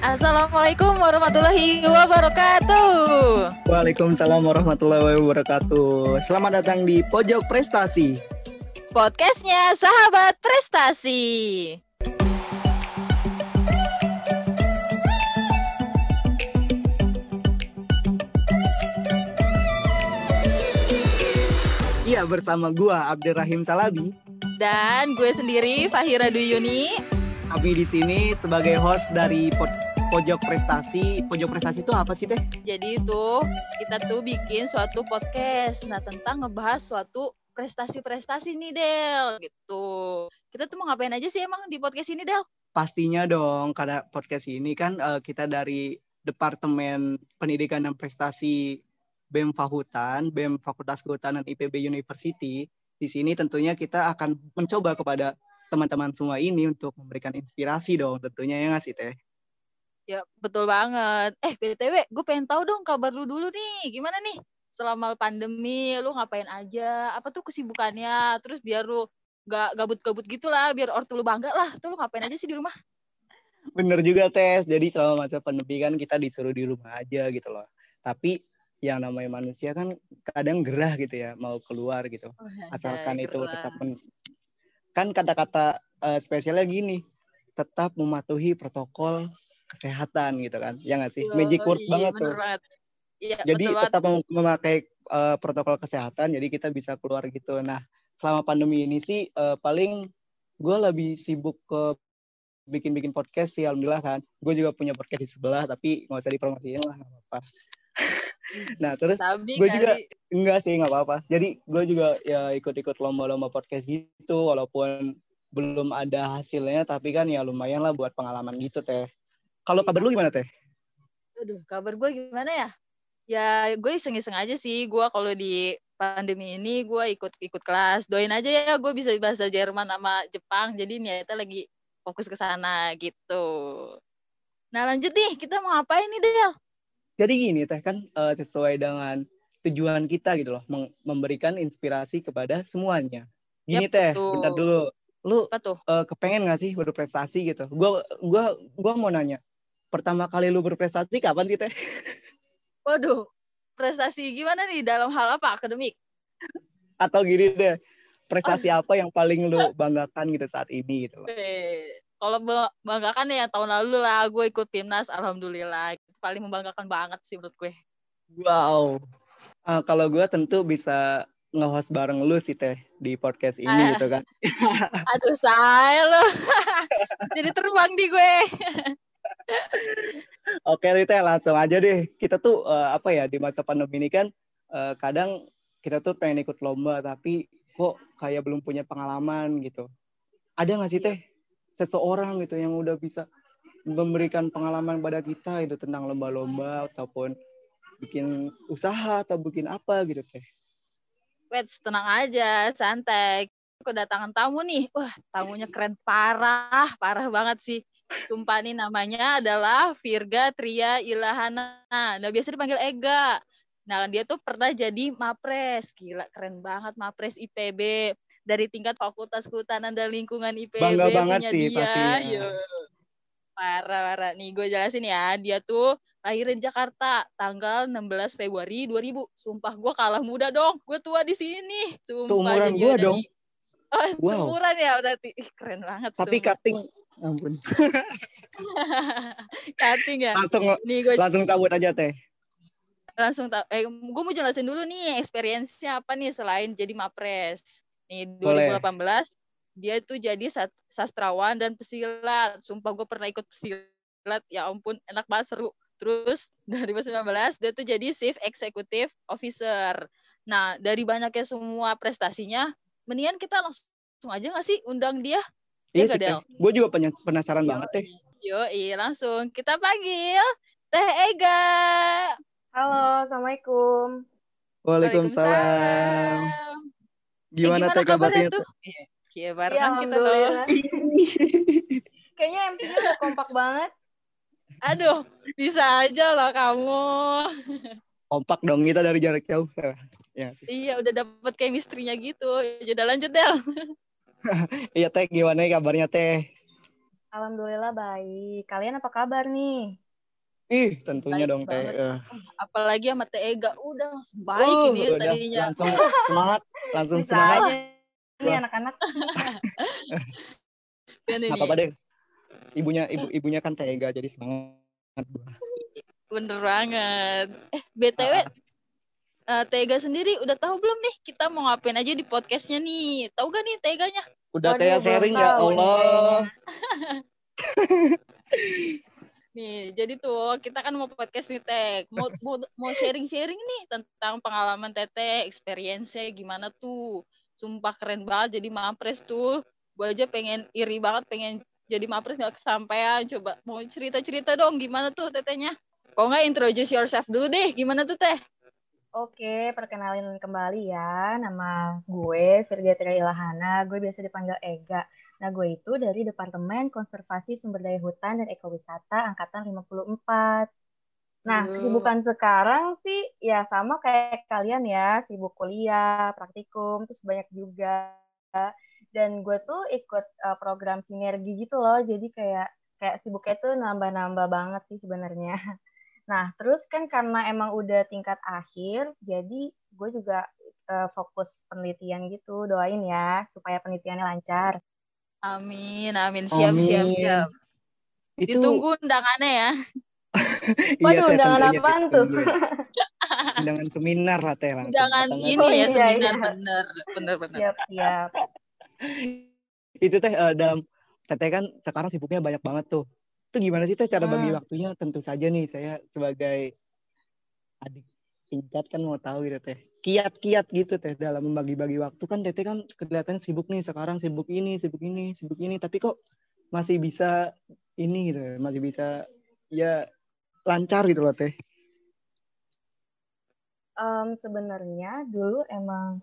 Assalamualaikum warahmatullahi wabarakatuh. Waalaikumsalam warahmatullahi wabarakatuh. Selamat datang di Pojok Prestasi. Podcastnya Sahabat Prestasi. Iya bersama gua Abdurrahim Salabi. Dan gue sendiri Fahira Duyuni. Kami di sini sebagai host dari pod Pojok Prestasi. Pojok Prestasi itu apa sih teh? Jadi itu kita tuh bikin suatu podcast. Nah tentang ngebahas suatu prestasi-prestasi nih Del gitu. Kita tuh mau ngapain aja sih emang di podcast ini Del? Pastinya dong karena podcast ini kan uh, kita dari Departemen Pendidikan dan Prestasi BEM Fahutan, BEM Fakultas Kehutanan IPB University. Di sini tentunya kita akan mencoba kepada teman-teman semua ini untuk memberikan inspirasi dong tentunya ya nggak sih Teh? Ya betul banget. Eh BTW gue pengen tahu dong kabar lu dulu nih. Gimana nih selama pandemi lu ngapain aja? Apa tuh kesibukannya? Terus biar lu gak gabut-gabut gitu lah, biar ortu lu bangga lah. Tuh lu ngapain aja sih di rumah? Bener juga Tes. Jadi selama masa pandemi kan kita disuruh di rumah aja gitu loh. Tapi yang namanya manusia kan kadang gerah gitu ya mau keluar gitu oh, asalkan itu gerah. tetap men... kan kata-kata uh, spesialnya gini tetap mematuhi protokol kesehatan gitu kan ya nggak sih? Yo, magic word iya, banget tuh. banget. Ya, jadi tetap mem memakai uh, protokol kesehatan jadi kita bisa keluar gitu. Nah selama pandemi ini sih uh, paling gue lebih sibuk ke bikin-bikin podcast sih alhamdulillah kan. Gue juga punya podcast di sebelah tapi nggak usah dipromosiin lah nggak apa-apa. Nah terus gue juga enggak sih nggak apa-apa. Jadi gue juga ya ikut-ikut lomba-lomba podcast gitu walaupun belum ada hasilnya tapi kan ya lumayan lah buat pengalaman gitu teh kalau kabar lu gimana teh? Aduh kabar gue gimana ya? Ya gue iseng-iseng aja sih. Gue kalau di pandemi ini gue ikut ikut kelas. Doain aja ya gue bisa bahasa Jerman sama Jepang. Jadi niatnya lagi fokus ke sana gitu. Nah lanjut nih. Kita mau ngapain nih Del? Jadi gini teh kan uh, sesuai dengan tujuan kita gitu loh memberikan inspirasi kepada semuanya. Gini yep, teh betul. bentar dulu. Lu uh, kepengen gak sih berprestasi gitu? Gua gua gua mau nanya pertama kali lu berprestasi kapan sih teh? Waduh prestasi gimana nih? Dalam hal apa? Akademik? Atau gini deh prestasi oh. apa yang paling lu banggakan gitu saat ini gitu loh? Kalau banggakan ya tahun lalu lah gue ikut timnas alhamdulillah. Paling membanggakan banget sih menurut gue. Wow. Uh, kalau gue tentu bisa nge-host bareng lu sih teh di podcast ini uh, gitu kan. Aduh saya lo jadi terbang di gue Oke, Rita, langsung aja deh. Kita tuh uh, apa ya di masa pandemi ini kan uh, kadang kita tuh pengen ikut lomba tapi kok kayak belum punya pengalaman gitu. Ada nggak sih iya. teh seseorang gitu yang udah bisa memberikan pengalaman pada kita itu tentang lomba-lomba ataupun bikin usaha atau bikin apa gitu teh. Wait, tenang aja, santai. Kedatangan tamu nih, wah tamunya keren parah, parah banget sih. Sumpah nih namanya adalah Virga Tria Ilahana. Nah biasa dipanggil Ega. Nah dia tuh pernah jadi mapres, gila keren banget mapres IPB dari tingkat Fakultas Kehutanan dan Lingkungan IPB Bangga banget punya sih, dia. Pastinya. Parah, parah. Nih gue jelasin ya. Dia tuh lahir di Jakarta tanggal 16 Februari 2000. Sumpah gue kalah muda dong. Gue tua di sini. Sumpah. Umuran gue dong. Oh, wow. seumuran ya berarti. Ih, keren banget. Tapi sumpah. cutting. Ampun. cutting ya. Langsung nih, gua... langsung cabut aja teh. Langsung tak eh gue mau jelasin dulu nih experience-nya apa nih selain jadi mapres. Nih 2018 Boleh. dia tuh jadi sastrawan dan pesilat. Sumpah gue pernah ikut pesilat. Ya ampun, enak banget seru. Terus 2019 dia tuh jadi chief executive officer. Nah, dari banyaknya semua prestasinya, mendingan kita langsung aja nggak sih undang dia? Iya ya, sih, gue juga penasaran yo, banget deh. Yo, iya langsung kita panggil Teh Ega. Halo, assalamualaikum. Waalaikumsalam. Waalaikumsalam. Gimana, teh kabarnya tuh? Iya, ya, barengan kita tuh. Kayaknya MC-nya udah kompak banget. Aduh, bisa aja lah kamu. Kompak dong kita dari jarak jauh. Ya, Iya, udah dapet chemistry-nya gitu. Jadi ya lanjut, Del. iya, Teh. Gimana kabarnya, Teh? Alhamdulillah baik. Kalian apa kabar nih? Ih, tentunya baik dong kayak uh. apalagi sama Teh Ega udah baik uh, ini udah, tadinya. Langsung semangat, langsung Bisa semangat. Aja nih anak-anak. apa apa deh. Ibunya ibu ibunya kan Tega jadi semangat. Bener banget. Eh, BTW uh, Tega sendiri udah tahu belum nih kita mau ngapain aja di podcastnya nih? Tahu gak nih Teganya? Udah Tega sharing ya Allah. nih, jadi tuh kita kan mau podcast nih Teh. Mau mau sharing-sharing nih tentang pengalaman Teteh, experience gimana tuh. Sumpah keren banget jadi mapres tuh. Gue aja pengen iri banget pengen jadi mapres nggak kesampaian. Coba mau cerita-cerita dong gimana tuh tetehnya? Kok nggak introduce yourself dulu deh, gimana tuh teh? Oke, perkenalin kembali ya. Nama gue Virgia Tira Ilahana, gue biasa dipanggil Ega. Nah, gue itu dari Departemen Konservasi Sumber Daya Hutan dan Ekowisata Angkatan 54. Nah, hmm. kesibukan sekarang sih ya sama kayak kalian ya, sibuk kuliah, praktikum, terus banyak juga. Dan gue tuh ikut uh, program sinergi gitu loh, jadi kayak kayak sibuknya tuh nambah-nambah banget sih sebenarnya. Nah, terus kan karena emang udah tingkat akhir, jadi gue juga uh, fokus penelitian gitu. Doain ya supaya penelitiannya lancar. Amin, amin. Siap, amin. siap, siap. Itu... Ditunggu undangannya ya. Waduh, iya, undangan apaan tuh? undangan seminar lah Teh. Undangan ini oh, ya, iya, seminar. Iya. Bener, bener, bener. Siap, siap. Itu Teh, uh, dalam Teteh kan sekarang sibuknya banyak banget tuh itu gimana sih teh cara bagi hmm. waktunya? Tentu saja nih saya sebagai adik tingkat kan mau tahu gitu teh. Kiat-kiat gitu teh dalam membagi-bagi waktu. Kan teteh kan kelihatan sibuk nih sekarang sibuk ini sibuk ini sibuk ini. Tapi kok masih bisa ini gitu masih bisa ya lancar gitu loh teh. Um, sebenarnya dulu emang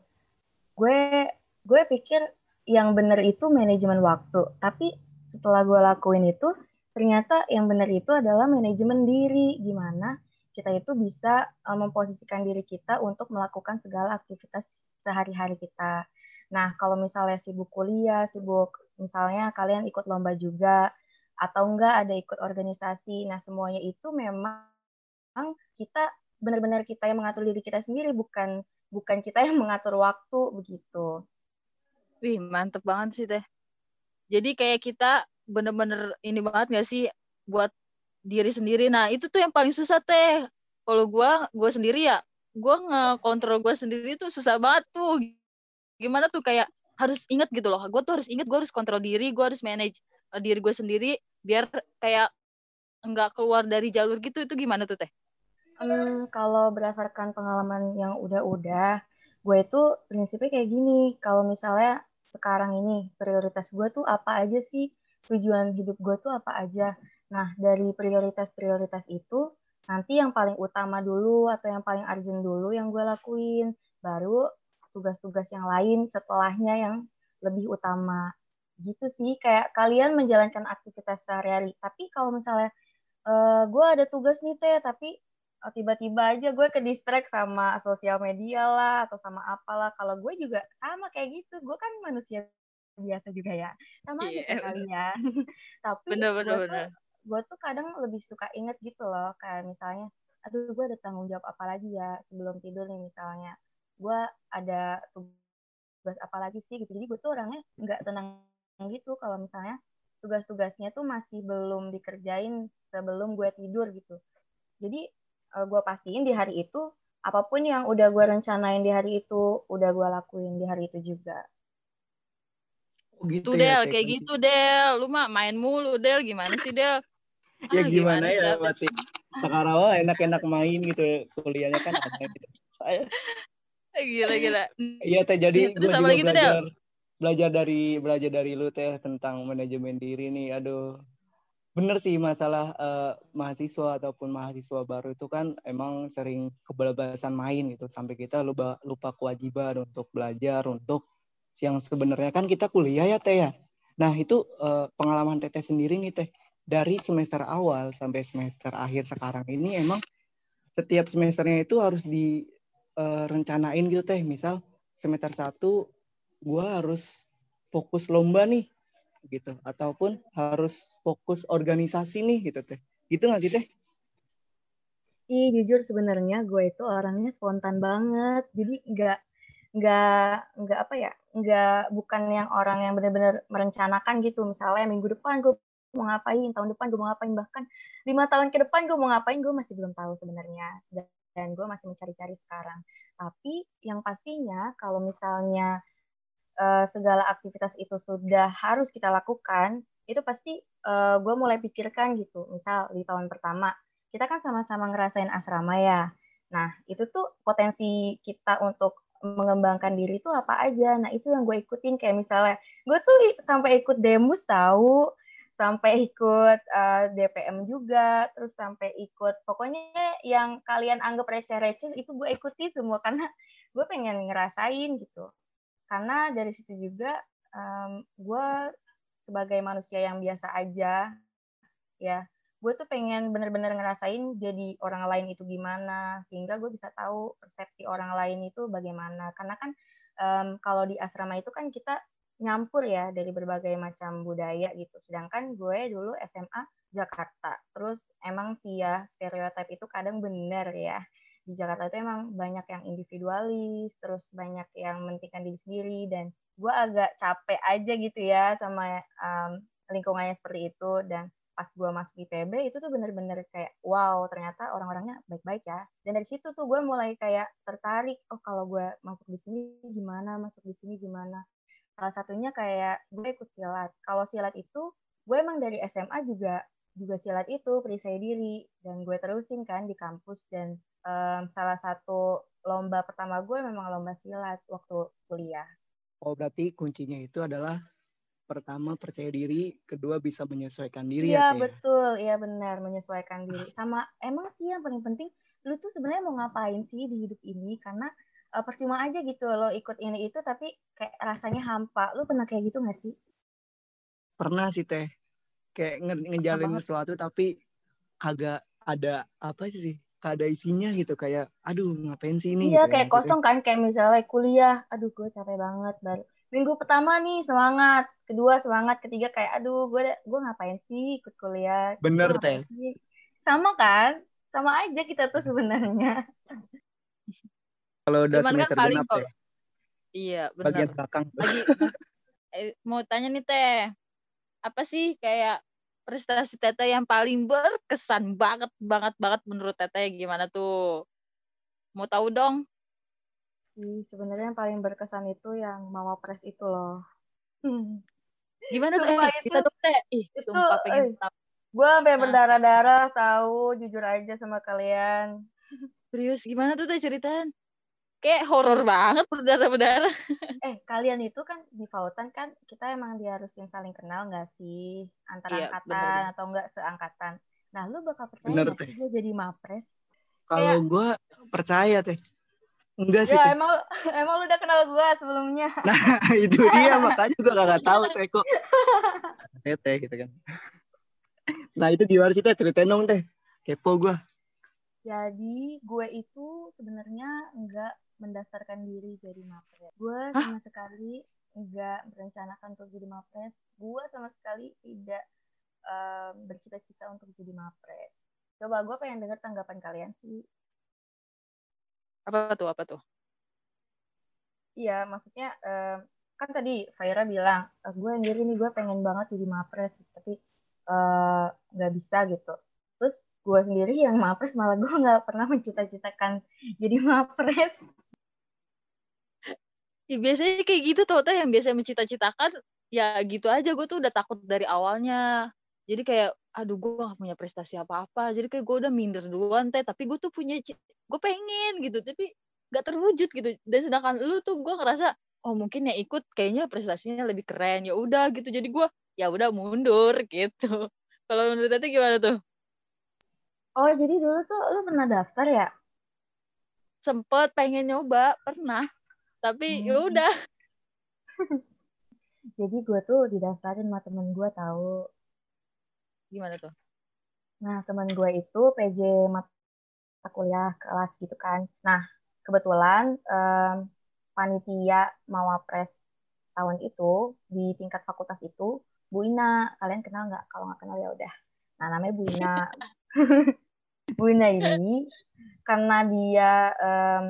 gue gue pikir yang benar itu manajemen waktu. Tapi setelah gue lakuin itu ternyata yang benar itu adalah manajemen diri, gimana kita itu bisa uh, memposisikan diri kita untuk melakukan segala aktivitas sehari-hari kita. Nah, kalau misalnya sibuk kuliah, sibuk misalnya kalian ikut lomba juga, atau enggak ada ikut organisasi, nah semuanya itu memang kita benar-benar kita yang mengatur diri kita sendiri, bukan bukan kita yang mengatur waktu begitu. Wih, mantep banget sih teh. Jadi kayak kita bener-bener ini banget gak sih buat diri sendiri. Nah itu tuh yang paling susah teh. Kalau gue, gue sendiri ya, gue ngekontrol gue sendiri tuh susah banget tuh. Gimana tuh kayak harus inget gitu loh. Gue tuh harus inget, gue harus kontrol diri, gue harus manage uh, diri gue sendiri biar kayak nggak keluar dari jalur gitu. Itu gimana tuh teh? Hmm, kalau berdasarkan pengalaman yang udah-udah, gue itu prinsipnya kayak gini. Kalau misalnya sekarang ini prioritas gue tuh apa aja sih? Tujuan hidup gue tuh apa aja. Nah, dari prioritas-prioritas itu, nanti yang paling utama dulu atau yang paling urgent dulu yang gue lakuin. Baru tugas-tugas yang lain setelahnya yang lebih utama. Gitu sih, kayak kalian menjalankan aktivitas sehari-hari. Tapi kalau misalnya uh, gue ada tugas nih teh, tapi eh, tiba-tiba aja gue ke distract sama sosial media lah atau sama apalah. Kalau gue juga sama kayak gitu. Gue kan manusia biasa juga ya. Sama yeah. aja kalian tapi bener, bener, gue, bener. Tuh, gue tuh kadang lebih suka inget gitu loh kayak misalnya aduh gue ada tanggung jawab apa lagi ya sebelum tidur nih misalnya. Gue ada tugas apa lagi sih? gitu. Jadi gue tuh orangnya nggak tenang gitu kalau misalnya tugas-tugasnya tuh masih belum dikerjain sebelum gue tidur gitu. Jadi uh, gue pastiin di hari itu apa pun yang udah gue rencanain di hari itu udah gue lakuin di hari itu juga Oh, gitu tuh ya, Del, kayak gitu Del. Lu mah main mulu Del, gimana sih Del? ya ah, gimana, gimana ya Del? masih sekarang enak-enak main gitu kuliahnya kan gitu. Saya gila gila. Iya teh jadi gue juga gitu, belajar Del? belajar dari belajar dari lu teh tentang manajemen diri nih. Aduh. Bener sih masalah uh, mahasiswa ataupun mahasiswa baru itu kan emang sering kebablasan main gitu sampai kita lupa lupa kewajiban untuk belajar untuk yang sebenarnya kan kita kuliah ya teh ya. Nah itu uh, pengalaman teteh sendiri nih teh dari semester awal sampai semester akhir sekarang ini emang setiap semesternya itu harus direncanain eh, gitu teh. Misal semester satu gue harus fokus lomba nih gitu ataupun harus fokus organisasi nih gitu teh gitu nggak sih teh Ih, jujur sebenarnya gue itu orangnya spontan banget. Jadi nggak nggak nggak apa ya nggak bukan yang orang yang benar-benar merencanakan gitu. Misalnya minggu depan gue mau ngapain tahun depan gue mau ngapain bahkan lima tahun ke depan gue mau ngapain gue masih belum tahu sebenarnya. Dan gue masih mencari-cari sekarang. Tapi yang pastinya kalau misalnya uh, segala aktivitas itu sudah harus kita lakukan itu pasti uh, gue mulai pikirkan gitu. Misal di tahun pertama kita kan sama-sama ngerasain asrama ya. Nah itu tuh potensi kita untuk mengembangkan diri itu apa aja. Nah, itu yang gue ikutin kayak misalnya gue tuh sampai ikut demus tahu, sampai ikut uh, eh, DPM juga, terus sampai ikut pokoknya yang kalian anggap receh-receh itu gue ikuti semua karena gue pengen ngerasain gitu. Karena dari situ juga um, gue sebagai manusia yang biasa aja ya gue tuh pengen bener-bener ngerasain jadi orang lain itu gimana sehingga gue bisa tahu persepsi orang lain itu bagaimana. Karena kan um, kalau di asrama itu kan kita nyampur ya dari berbagai macam budaya gitu. Sedangkan gue dulu SMA Jakarta. Terus emang sih ya stereotip itu kadang bener ya. Di Jakarta itu emang banyak yang individualis terus banyak yang mentingkan diri sendiri dan gue agak capek aja gitu ya sama um, lingkungannya seperti itu. Dan pas gue masuk IPB itu tuh bener-bener kayak wow ternyata orang-orangnya baik-baik ya. Dan dari situ tuh gue mulai kayak tertarik oh kalau gue masuk di sini gimana masuk di sini gimana? Salah satunya kayak gue ikut silat. Kalau silat itu gue emang dari SMA juga juga silat itu perisai diri dan gue terusin kan di kampus. Dan um, salah satu lomba pertama gue memang lomba silat waktu kuliah. Oh berarti kuncinya itu adalah pertama percaya diri, kedua bisa menyesuaikan diri iya, ya. Iya betul, iya benar menyesuaikan diri. Sama emang sih yang paling penting lu tuh sebenarnya mau ngapain sih di hidup ini karena uh, percuma aja gitu lo ikut ini itu tapi kayak rasanya hampa. Lu pernah kayak gitu gak sih? Pernah sih teh. Kayak nge ngejalin sesuatu tapi kagak ada apa sih? Kagak ada isinya gitu kayak aduh ngapain sih ini iya gitu, kayak kosong kan kayak misalnya kuliah aduh gue capek banget baru minggu pertama nih semangat kedua semangat ketiga kayak aduh gue gue ngapain sih ikut kuliah? Bener teh. sama kan? Sama aja kita tuh sebenarnya. Kalau udah Cuman semester kan paling genap ya iya benar bagian belakang. Lagi eh, mau tanya nih teh. Apa sih kayak prestasi Teteh yang paling berkesan banget banget banget menurut Teteh? Gimana tuh? Mau tahu dong. Sebenarnya yang paling berkesan itu yang Mama Press itu loh. Gimana tuh? Eh, itu, kita tuh teh, ih, itu, sumpah pengen eh, Gue sampai nah. berdarah-darah tahu, jujur aja sama kalian. Serius, gimana tuh teh ceritaan? Kayak horor banget berdarah-berdarah. eh, kalian itu kan di Fautan kan kita emang diharusin saling kenal nggak sih? Antara iya, angkatan bener. atau enggak seangkatan. Nah, lu bakal percaya bener, gak sih gue jadi Mapres? Kalau gue percaya teh Enggak sih. Ya, emang emang lu udah kenal gue sebelumnya. Nah, itu dia makanya gue gak tahu teh kok. Tete gitu kan. Nah, itu gimana sih teh? Ceritain dong teh. Kepo gue. Jadi, gue itu sebenarnya enggak mendaftarkan diri jadi mapres. Gue sama sekali enggak merencanakan untuk jadi mapres. Gue sama sekali tidak um, bercita-cita untuk jadi mapres. Coba gue pengen denger tanggapan kalian sih apa tuh? Apa tuh? Iya, maksudnya uh, kan tadi Faira bilang, uh, gue sendiri nih gue pengen banget jadi mapres, tapi eh, nggak uh, bisa gitu. Terus gue sendiri yang mapres malah gue nggak pernah mencita-citakan jadi mapres. Ya, biasanya kayak gitu tuh, tuh yang biasa mencita-citakan ya gitu aja gue tuh udah takut dari awalnya jadi kayak aduh gue gak punya prestasi apa-apa. Jadi kayak gue udah minder duluan teh. Tapi gue tuh punya gue pengen gitu tapi gak terwujud gitu. Dan sedangkan lu tuh gue ngerasa oh mungkin yang ikut kayaknya prestasinya lebih keren. Ya udah gitu. Jadi gue ya udah mundur gitu. Kalau menurut tadi gimana tuh? Oh jadi dulu tuh lu pernah daftar ya? Sempet pengen nyoba pernah. Tapi ya hmm. ya udah. Jadi gue tuh didaftarin sama temen gue tahu gimana tuh? Nah teman gue itu PJ mat kuliah kelas gitu kan. Nah, kebetulan um, panitia Mawapres tahun itu di tingkat fakultas itu Bu Ina. Kalian kenal nggak? Kalau nggak kenal ya udah. Nah namanya Bu Ina. Bu Ina ini karena dia um,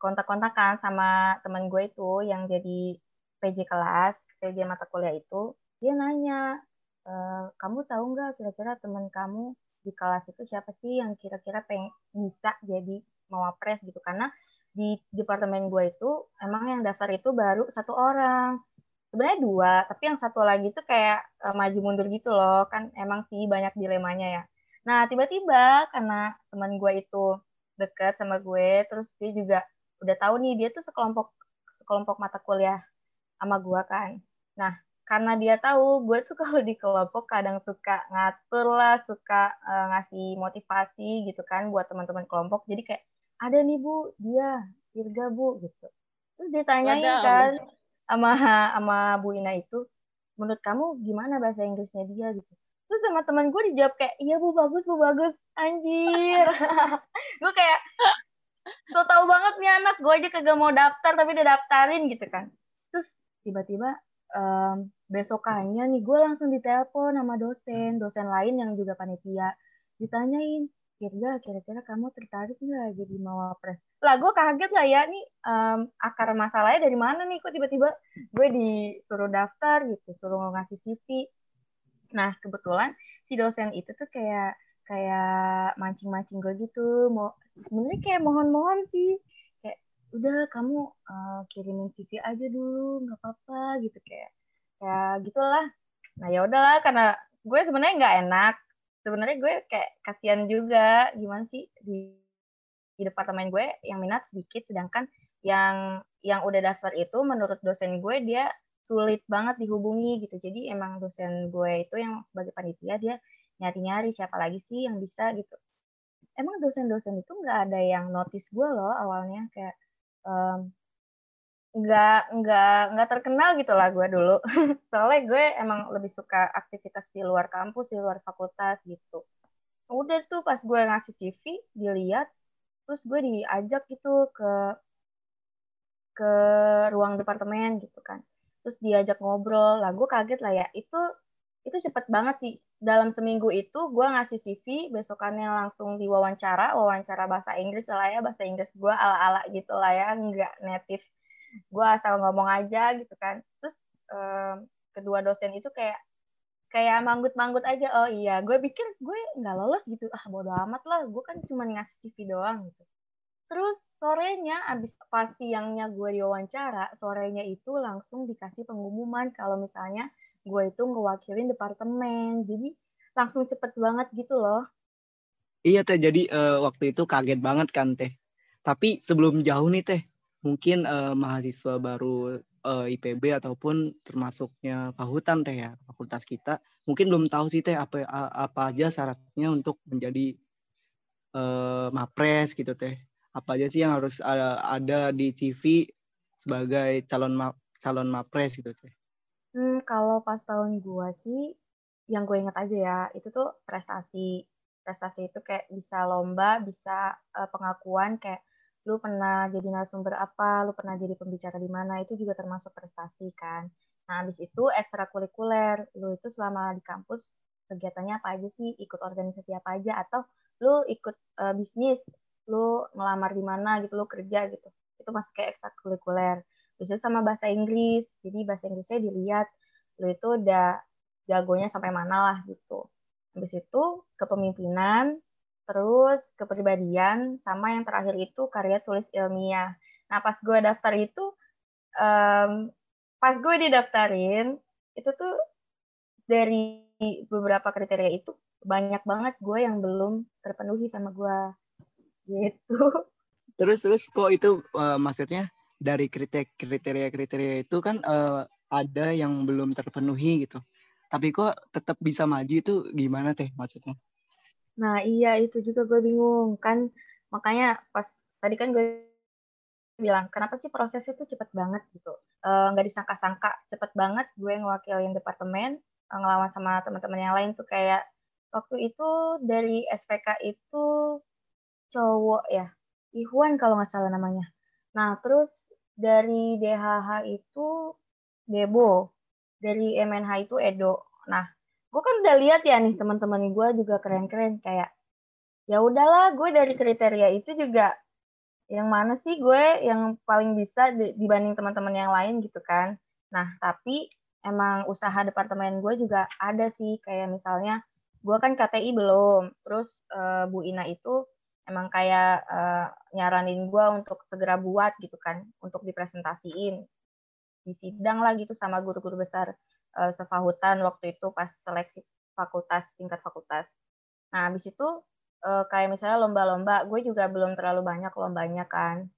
kontak-kontakan sama teman gue itu yang jadi PJ kelas, PJ mata kuliah itu, dia nanya, e, kamu tahu nggak kira-kira teman kamu di kelas itu siapa sih yang kira-kira pengen bisa jadi mawapres gitu? Karena di departemen gue itu emang yang daftar itu baru satu orang. Sebenarnya dua tapi yang satu lagi tuh kayak uh, maju mundur gitu loh. Kan emang sih banyak dilemanya ya. Nah tiba-tiba karena teman gue itu deket sama gue terus dia juga udah tahu nih dia tuh sekelompok sekelompok mata kuliah sama gue kan. Nah, karena dia tahu gue tuh kalau di kelompok kadang suka ngatur lah, suka uh, ngasih motivasi gitu kan buat teman-teman kelompok. Jadi kayak ada nih bu, dia Irga bu gitu. Terus ditanyain Wadah. kan sama sama Bu Ina itu, menurut kamu gimana bahasa Inggrisnya dia gitu. Terus sama teman gue dijawab kayak, iya bu bagus bu bagus, anjir. gue kayak so tau banget nih anak gue aja kagak mau daftar tapi dia daftarin gitu kan terus tiba-tiba um, besokannya nih gue langsung ditelepon sama dosen. Dosen lain yang juga panitia. Ditanyain Kirga kira-kira kamu tertarik nggak jadi mawapres? Lah gue kaget lah ya? Nih um, akar masalahnya dari mana nih? Kok tiba-tiba gue disuruh daftar gitu suruh ngasih CV nah kebetulan si dosen itu tuh kayak kayak mancing-mancing gue gitu. Mau sebenarnya kayak mohon-mohon sih udah kamu uh, kirimin CV aja dulu nggak apa-apa gitu kayak ya gitulah. Nah ya udahlah karena gue sebenarnya nggak enak. Sebenarnya gue kayak kasihan juga gimana sih di di departemen gue yang minat sedikit sedangkan yang yang udah daftar itu menurut dosen gue dia sulit banget dihubungi gitu. Jadi emang dosen gue itu yang sebagai panitia dia nyari-nyari siapa lagi sih yang bisa gitu. Emang dosen-dosen itu nggak ada yang notice gue loh awalnya kayak um, nggak nggak nggak terkenal gitu lah gue dulu. Soalnya gue emang lebih suka aktivitas di luar kampus di luar fakultas gitu. Udah tuh pas gue ngasih CV dilihat terus gue diajak gitu ke ke ruang departemen gitu kan. Terus diajak ngobrol. Lah gue kaget lah ya. Itu itu cepet banget sih dalam seminggu itu gue ngasih CV besokannya langsung diwawancara wawancara bahasa Inggris lah ya bahasa Inggris gue ala-ala gitu lah ya nggak native. Gue asal ngomong aja gitu kan. Terus um, kedua dosen itu kayak kayak manggut-manggut aja oh iya gue pikir gue nggak lolos gitu. Ah bodo amat lah gue kan cuma ngasih CV doang gitu. Terus sorenya abis pas siangnya gue diwawancara sorenya itu langsung dikasih pengumuman kalau misalnya gue itu ngewakilin departemen. Jadi langsung cepet banget gitu loh. Iya teh. Jadi uh, waktu itu kaget banget kan teh. Tapi sebelum jauh nih teh mungkin uh, mahasiswa baru uh, eh, IPB ataupun termasuknya Pahutan teh ya fakultas kita mungkin belum tahu sih teh apa apa aja syaratnya untuk menjadi uh, mapres gitu teh. Apa aja sih yang harus ada, ada di CV sebagai calon ma calon mapres gitu teh Hmm, kalau pas tahun gua sih, yang gue inget aja ya, itu tuh prestasi. Prestasi itu kayak bisa lomba, bisa uh, pengakuan kayak lu pernah jadi narasumber apa, lu pernah jadi pembicara di mana, itu juga termasuk prestasi kan. Nah, habis itu ekstrakurikuler, lu itu selama di kampus kegiatannya apa aja sih, ikut organisasi apa aja, atau lu ikut uh, bisnis, lu ngelamar di mana gitu, lu kerja gitu. Itu masuk kayak ekstrakurikuler bisa sama bahasa Inggris. Jadi bahasa Inggrisnya dilihat. Lu itu udah jagonya sampai mana lah gitu. Habis itu kepemimpinan terus kepribadian sama yang terakhir itu karya tulis ilmiah. Nah pas gue daftar itu um, pas gue didaftarin itu tuh dari beberapa kriteria itu banyak banget gue yang belum terpenuhi sama gue. Gitu. Terus terus kok itu uh, maksudnya dari kriteria-kriteria itu kan uh, ada yang belum terpenuhi gitu. Tapi kok tetap bisa maju itu gimana teh maksudnya? Nah iya itu juga gue bingung kan makanya pas tadi kan gue bilang kenapa sih prosesnya itu cepet banget gitu eh, nggak uh, disangka-sangka cepet banget gue ngewakilin departemen uh, ngelawan sama teman-teman yang lain tuh kayak waktu itu dari SPK itu cowok ya Ikhwan kalau nggak salah namanya nah terus dari DHH itu Debo. dari MNH itu Edo. Nah, gue kan udah lihat ya nih teman-teman gue juga keren-keren kayak ya udahlah gue dari kriteria itu juga yang mana sih gue yang paling bisa dibanding teman-teman yang lain gitu kan. Nah, tapi emang usaha departemen gue juga ada sih kayak misalnya gue kan KTI belum, terus uh, Bu Ina itu emang kayak uh, nyaranin gue untuk segera buat gitu kan, untuk dipresentasiin di sidang lah gitu sama guru-guru besar uh, sefahutan waktu itu pas seleksi fakultas tingkat fakultas. Nah, habis itu uh, kayak misalnya lomba-lomba, gue juga belum terlalu banyak lombanya kan.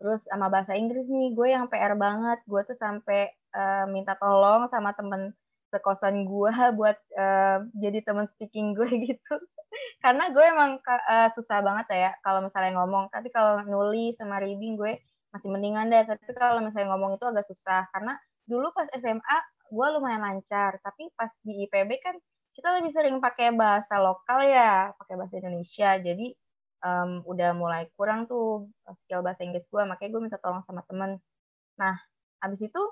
Terus sama bahasa Inggris nih, gue yang PR banget. Gue tuh sampai uh, minta tolong sama temen sekosan gue buat uh, jadi temen speaking gue gitu. Karena gue emang uh, susah banget ya kalau misalnya ngomong. Tapi kalau nulis sama reading gue masih mendingan deh. Tapi kalau misalnya ngomong itu agak susah. Karena dulu pas SMA gue lumayan lancar. Tapi pas di IPB kan kita lebih sering pakai bahasa lokal ya, pakai bahasa Indonesia. Jadi um, udah mulai kurang tuh skill bahasa Inggris gue, makanya gue minta tolong sama temen. Nah, habis itu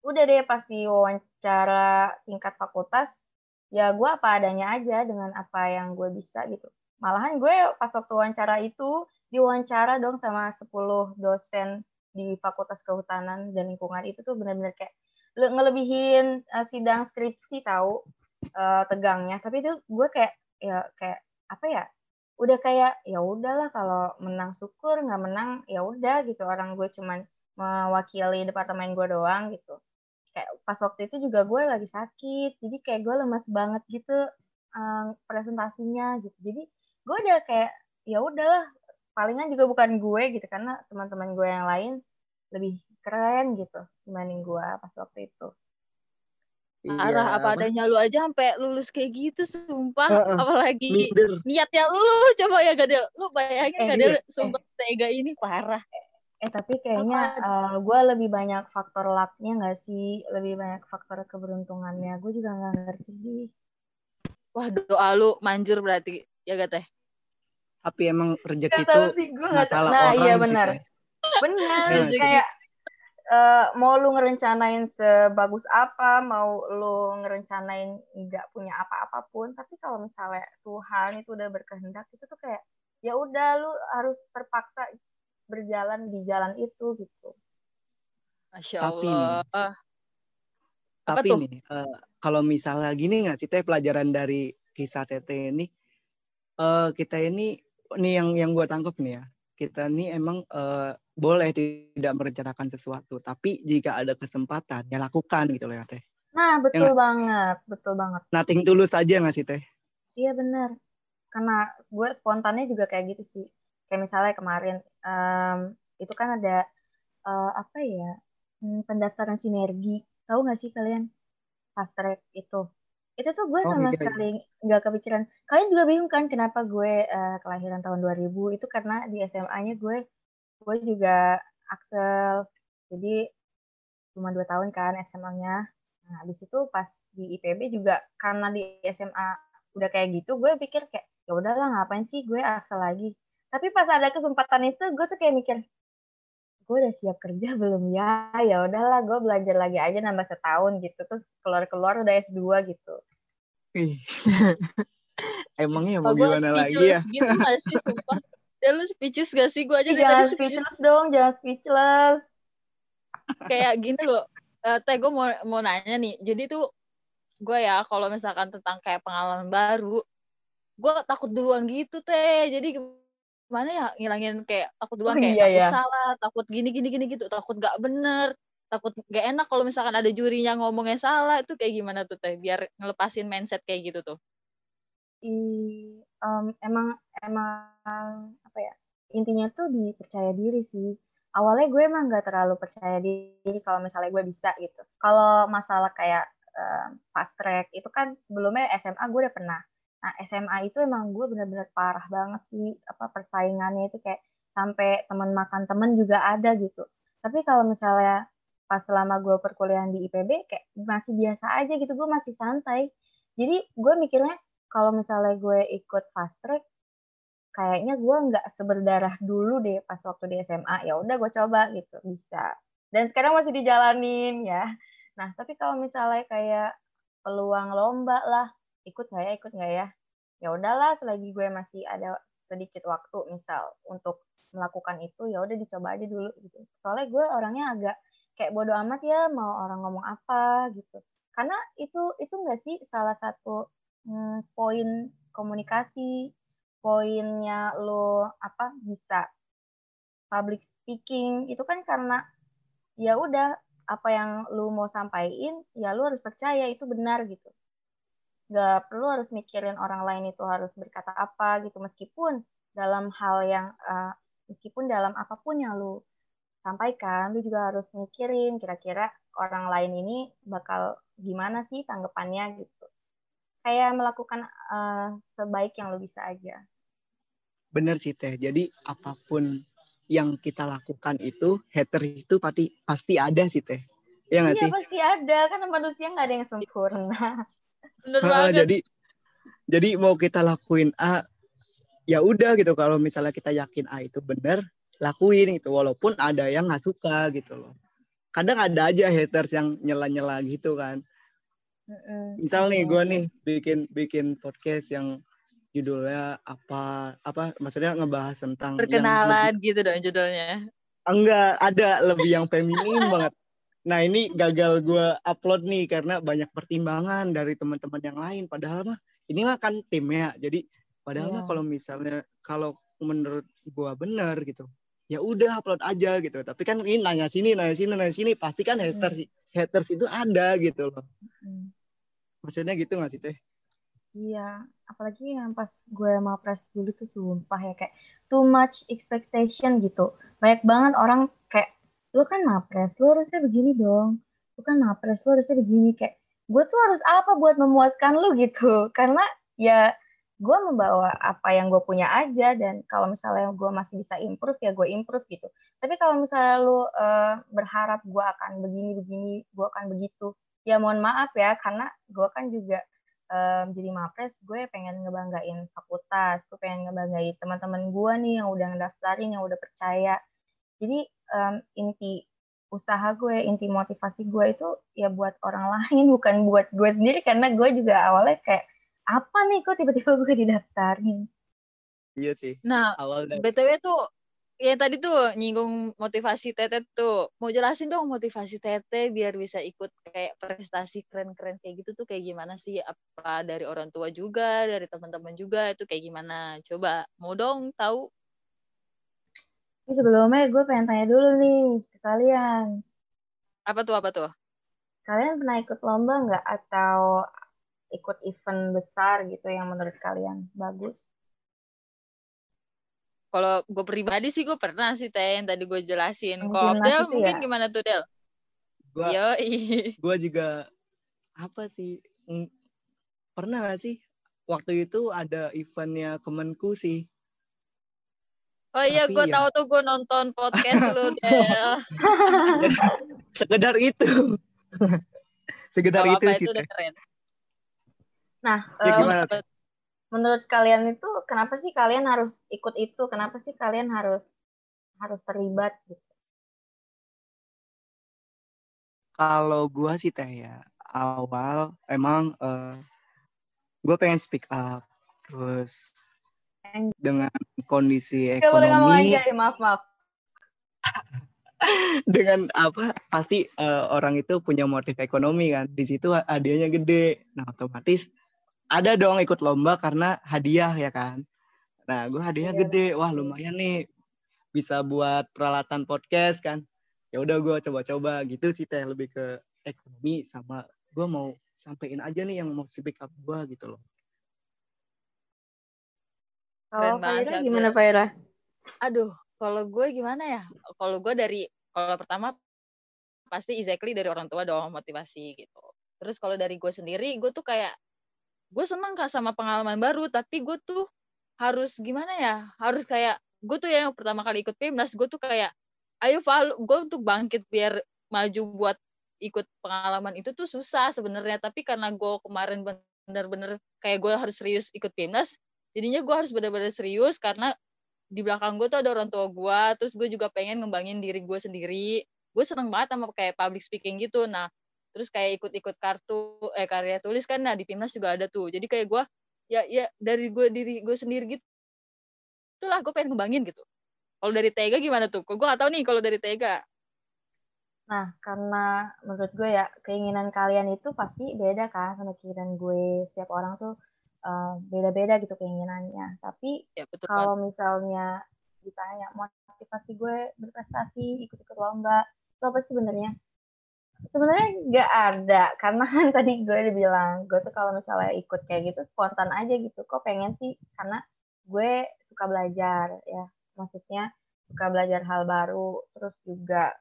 udah deh pas di wawancara tingkat fakultas, ya gue apa adanya aja dengan apa yang gue bisa gitu. Malahan gue pas waktu wawancara itu diwawancara dong sama 10 dosen di Fakultas Kehutanan dan Lingkungan. Itu tuh benar-benar kayak ngelebihin uh, sidang skripsi tahu uh, tegangnya. Tapi itu gue kayak ya kayak apa ya udah kayak ya udahlah kalau menang syukur nggak menang ya udah gitu. Orang gue cuman mewakili departemen gue doang gitu kayak pas waktu itu juga gue lagi sakit jadi kayak gue lemas banget gitu um, presentasinya gitu jadi gue udah kayak ya udahlah palingan juga bukan gue gitu karena teman-teman gue yang lain lebih keren gitu dibanding gue pas waktu itu Parah, iya, apa adanya lu aja sampai lulus kayak gitu, sumpah. Uh, uh, Apalagi minder. niatnya lu, coba ya Gadel. Lu bayangin eh, Gadel, iya. sumpah eh. tega ini parah. Eh, tapi kayaknya uh, eh, gue lebih banyak faktor lucknya gak sih? Lebih banyak faktor keberuntungannya. Gue juga gak ngerti sih. Wah, doa lu manjur berarti, ya gak teh? Tapi emang rezeki itu sih, gue gak tahu. Nah, iya benar. Benar, kayak uh, mau lu ngerencanain sebagus apa, mau lu ngerencanain nggak punya apa-apa pun, tapi kalau misalnya Tuhan itu udah berkehendak, itu tuh kayak ya udah lu harus terpaksa berjalan di jalan itu gitu. Masya Allah. Tapi nih, tapi tuh? nih uh, kalau misalnya gini nggak sih teh pelajaran dari kisah Tete ini, uh, kita ini nih yang yang gue tangkap nih ya, kita ini emang uh, boleh tidak merencanakan sesuatu, tapi jika ada kesempatan ya lakukan gitu loh ya teh. Nah betul ya, banget, betul banget. Nating tulus aja nggak sih teh? Iya benar, karena gue spontannya juga kayak gitu sih. Kayak misalnya kemarin um, itu kan ada uh, apa ya hmm, pendaftaran sinergi, tahu nggak sih kalian? Fast track itu. Itu tuh gue oh, sama iya, iya. sekali nggak kepikiran. Kalian juga bingung kan kenapa gue uh, kelahiran tahun 2000 itu karena di SMA-nya gue gue juga Axel. Jadi cuma dua tahun kan SMA-nya nah habis itu pas di IPB juga karena di SMA udah kayak gitu gue pikir kayak ya udahlah ngapain sih gue Axel lagi tapi pas ada kesempatan itu gue tuh kayak mikir gue udah siap kerja belum ya? Ya udahlah gue belajar lagi aja nambah setahun gitu. Terus keluar keluar udah S2 gitu. Emangnya mau oh, gimana lagi ya? gitu gak sih sumpah? Ya lu speechless gak sih? Gue aja jangan speechless. dong jangan speechless. Kayak gini loh. Uh, teh gue mau mau nanya nih. Jadi tuh gue ya kalau misalkan tentang kayak pengalaman baru gue takut duluan gitu teh. Jadi mana ya ngilangin kayak takut duluan oh, kayak iya, takut iya. salah, takut gini gini gini gitu, takut gak bener, takut gak enak kalau misalkan ada jurinya ngomongnya salah itu kayak gimana tuh teh biar ngelepasin mindset kayak gitu tuh. I, um, emang emang apa ya intinya tuh dipercaya diri sih. Awalnya gue emang gak terlalu percaya diri kalau misalnya gue bisa gitu. Kalau masalah kayak um, fast track itu kan sebelumnya SMA gue udah pernah Nah, SMA itu emang gue bener-bener parah banget sih apa persaingannya itu kayak sampai teman makan temen juga ada gitu. Tapi kalau misalnya pas selama gue perkuliahan di IPB kayak masih biasa aja gitu, gue masih santai. Jadi gue mikirnya kalau misalnya gue ikut fast track, kayaknya gue nggak seberdarah dulu deh pas waktu di SMA. Ya udah gue coba gitu, bisa. Dan sekarang masih dijalanin ya. Nah, tapi kalau misalnya kayak peluang lomba lah, ikut nggak ya, ikut nggak ya? Ya udahlah, selagi gue masih ada sedikit waktu, misal untuk melakukan itu, ya udah dicoba aja dulu gitu. Soalnya gue orangnya agak kayak bodoh amat ya, mau orang ngomong apa gitu. Karena itu itu nggak sih salah satu hmm, poin komunikasi, poinnya lo apa bisa public speaking itu kan karena ya udah apa yang lu mau sampaikan ya lu harus percaya itu benar gitu nggak perlu harus mikirin orang lain itu harus berkata apa gitu. Meskipun dalam hal yang uh, meskipun dalam apa pun yang lu sampaikan lu juga harus mikirin kira-kira orang lain ini bakal gimana sih tanggapannya gitu. Kayak melakukan uh, sebaik yang lu bisa aja. Bener sih teh. Jadi apa pun yang kita lakukan itu hater itu pasti pasti ada sih teh. Ya nggak iya, sih? pasti ada. Karena manusia nggak ada yang sempurna Bener banget. jadi jadi mau kita lakuin A ya udah gitu. Kalau misalnya kita yakin A itu benar lakuin gitu. Walaupun ada yang nggak suka gitu loh. Kadang ada aja haters yang nyela-nyela gitu kan. Misal nih gue nih bikin bikin podcast yang judulnya apa apa maksudnya ngebahas tentang perkenalan lebih, gitu dong judulnya. Enggak ada lebih yang feminim banget nah ini gagal gue upload nih karena banyak pertimbangan dari teman-teman yang lain padahal mah ini mah kan tim ya jadi padahal yeah. mah iya. kalau misalnya kalau menurut gue bener gitu ya udah upload aja gitu tapi kan ini nanya sini nanya sini nanya sini pasti kan haters mm. haters itu ada gitu loh mm. maksudnya gitu nggak sih teh Iya, apalagi yang pas gue mau press dulu tuh sumpah ya kayak too much expectation gitu. Banyak banget orang lu kan mapres, lu harusnya begini dong. Lu kan mapres, lu harusnya begini kayak gue tuh harus apa buat memuaskan lu gitu. Karena ya gue membawa apa yang gue punya aja dan kalau misalnya gue masih bisa improve ya gue improve gitu. Tapi kalau misalnya lu uh, berharap gue akan begini begini, gue akan begitu, ya mohon maaf ya karena gue kan juga um, jadi mapres gue pengen ngebanggain fakultas gue pengen ngebanggain teman-teman gue nih yang udah ngedaftarin yang udah percaya jadi um, inti usaha gue inti motivasi gue itu ya buat orang lain bukan buat gue sendiri karena gue juga awalnya kayak apa nih kok tiba-tiba gue didaftarin iya sih nah awal btw tuh ya tadi tuh nyinggung motivasi Tete tuh. Mau jelasin dong motivasi Tete biar bisa ikut kayak prestasi keren-keren kayak gitu tuh kayak gimana sih? Apa dari orang tua juga, dari teman-teman juga itu kayak gimana? Coba mau dong tahu? Ini sebelumnya gue pengen tanya dulu nih ke kalian. Apa tuh, apa tuh? Kalian pernah ikut lomba nggak atau ikut event besar gitu yang menurut kalian bagus? Kalau gue pribadi sih gue pernah sih teh yang tadi gue jelasin. Kalau Del mungkin ya? gimana tuh Del? Gua, Yo, gue juga apa sih pernah gak sih waktu itu ada eventnya Kemenku sih. Oh iya, gue ya... tahu tuh gue nonton podcast lu Del. Sekedar itu. Sekedar Gak itu sih. Itu udah keren. Nah, ya, gimana? Um, menurut kalian itu kenapa sih kalian harus ikut itu? Kenapa sih kalian harus harus terlibat gitu? Kalau gue sih teh ya awal emang uh, eh, gue pengen speak up terus dengan kondisi ekonomi. Gak boleh aja, ya, maaf maaf. dengan apa pasti uh, orang itu punya motif ekonomi kan di situ hadiahnya gede nah otomatis ada dong ikut lomba karena hadiah ya kan. Nah, gue hadiahnya iya. gede. Wah, lumayan nih. Bisa buat peralatan podcast kan. Ya udah gue coba-coba gitu sih teh lebih ke ekonomi sama gue mau sampein aja nih yang mau speak up gue gitu loh. Oh, Pak gimana Pak Ira? Aduh, kalau gue gimana ya? Kalau gue dari kalau pertama pasti exactly dari orang tua dong motivasi gitu. Terus kalau dari gue sendiri, gue tuh kayak gue seneng kak sama pengalaman baru tapi gue tuh harus gimana ya harus kayak gue tuh yang pertama kali ikut PIMNAS gue tuh kayak ayo Val gue untuk bangkit biar maju buat ikut pengalaman itu tuh susah sebenarnya tapi karena gue kemarin bener-bener kayak gue harus serius ikut PIMNAS jadinya gue harus bener-bener serius karena di belakang gue tuh ada orang tua gue terus gue juga pengen ngembangin diri gue sendiri. Gue seneng banget sama kayak public speaking gitu. Nah terus kayak ikut-ikut kartu eh karya tulis kan. Nah di Pimnas juga ada tuh. Jadi kayak gue ya ya dari gue diri gue sendiri gitu itulah gue pengen ngembangin gitu. Kalau dari Tega gimana tuh? Gue gak tahu nih kalau dari Tega. Nah karena menurut gue ya keinginan kalian itu pasti beda kan sama keinginan gue. Setiap orang tuh uh, beda-beda gitu keinginannya. Tapi ya, kalau misalnya ditanya motivasi gue berprestasi ikut-ikut lomba itu apa sih sebenarnya? Sebenarnya nggak ada karena kan tadi gue udah bilang gue tuh kalau misalnya ikut kayak gitu spontan aja gitu. Kok pengen sih? Karena gue suka belajar ya. Maksudnya suka belajar hal baru terus juga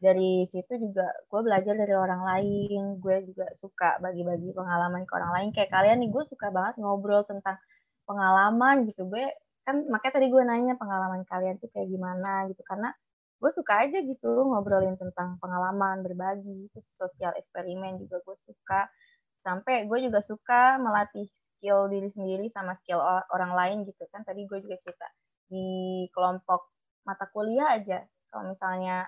dari situ juga gue belajar dari orang lain gue juga suka bagi-bagi pengalaman ke orang lain. Kayak kalian nih gue suka banget ngobrol tentang pengalaman gitu. Gue kan makanya tadi gue nanya pengalaman kalian tuh kayak gimana gitu. Karena gue suka aja gitu ngobrolin tentang pengalaman berbagi terus sosial eksperimen juga gue suka. Sampai gue juga suka melatih skill diri sendiri sama skill orang lain gitu. Kan tadi gue juga cerita di kelompok mata kuliah aja. Kalau misalnya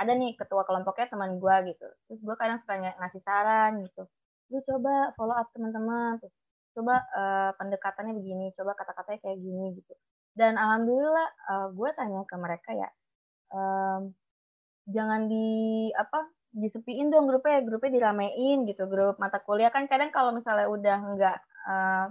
ada nih ketua kelompoknya teman gue gitu. Terus gue kadang suka ngasih saran gitu. Lu coba follow up teman-teman. Terus coba uh, pendekatannya begini coba kata-katanya kayak gini gitu. Dan alhamdulillah uh, gue tanya ke mereka ya um, jangan di apa disepiin dong grupnya grupnya diramein gitu grup mata kuliah. Kan kadang kalau misalnya udah nggak uh,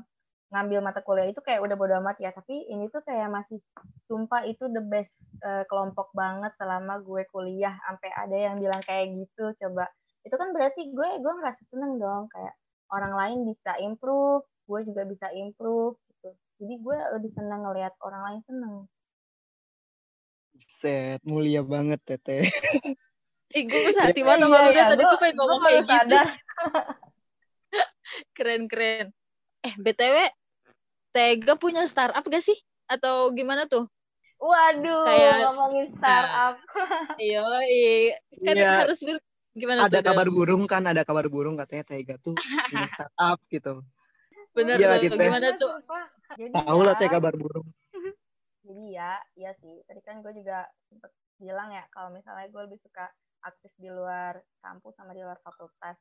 ngambil mata kuliah itu kayak udah bodo amat ya. Tapi ini tuh kayak masih sumpah itu the best uh, kelompok banget selama gue kuliah. Sampai ada yang bilang kayak gitu coba. Itu kan berarti gue gue ngerasa seneng dong kayak orang lain bisa improve gue juga bisa improve gitu. Jadi gue lebih seneng ngelihat orang lain seneng. Set, mulia banget Tete. Ih, gue sehati banget sama lu, tadi gue pengen ngomong kayak gitu. Keren-keren. Eh, BTW, Tega punya startup gak sih? Atau gimana tuh? Waduh, kayak, ngomongin startup. Nah, iya, kan ya, harus ber, gimana ada tuh? Ada kabar burung kan, ada kabar burung katanya Tega tuh punya startup gitu. Bener ya, tuh, gimana tuh? Tahu lah Tega kabar burung jadi ya iya sih tadi kan gue juga sempet bilang ya kalau misalnya gue lebih suka aktif di luar kampus sama di luar fakultas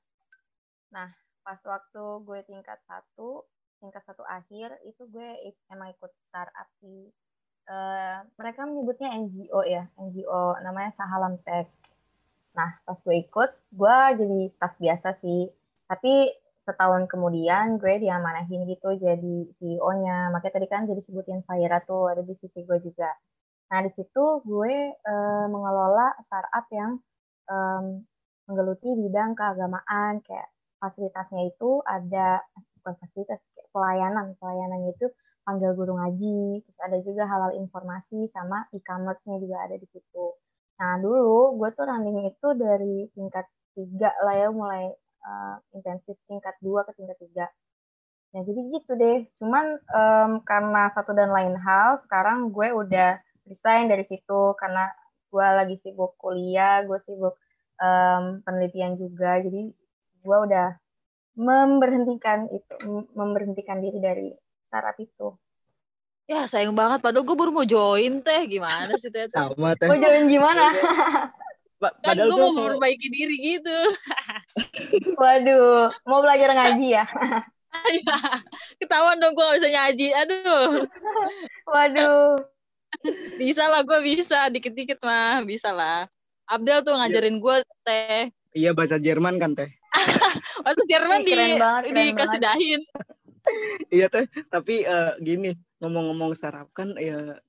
nah pas waktu gue tingkat satu tingkat satu akhir itu gue emang ikut startup di uh, mereka menyebutnya NGO ya NGO namanya Sahalam Tech nah pas gue ikut gue jadi staff biasa sih tapi setahun kemudian gue diamanahin gitu jadi CEO-nya. Makanya tadi kan jadi sebutin Faira tuh ada di CV gue juga. Nah di situ gue uh, mengelola startup yang um, menggeluti bidang keagamaan kayak fasilitasnya itu ada bukan fasilitas pelayanan pelayanannya itu panggil guru ngaji terus ada juga halal informasi sama e-commerce-nya juga ada di situ. Nah dulu gue tuh running itu dari tingkat tiga lah ya mulai uh, intensif tingkat 2 ke tingkat 3. Nah, jadi gitu deh. Cuman um, karena satu dan lain hal, sekarang gue udah resign dari situ karena gue lagi sibuk kuliah, gue sibuk um, penelitian juga. Jadi gue udah memberhentikan itu, memberhentikan diri dari startup itu. Ya sayang banget, padahal gue baru mau join teh, gimana sih teh? Sama teh. Mau join gimana? kan gue mau memperbaiki diri gitu. Waduh, mau belajar ngaji ya? Iya, ketahuan dong gue gak bisa ngaji. Aduh. Waduh. Bisa lah, gue bisa. Dikit-dikit mah, bisa lah. Abdel tuh ngajarin gue teh. Iya, bahasa Jerman kan teh. Waktu Jerman di, banget, dikasih dahin. iya teh, tapi uh, gini, ngomong-ngomong startup kan ya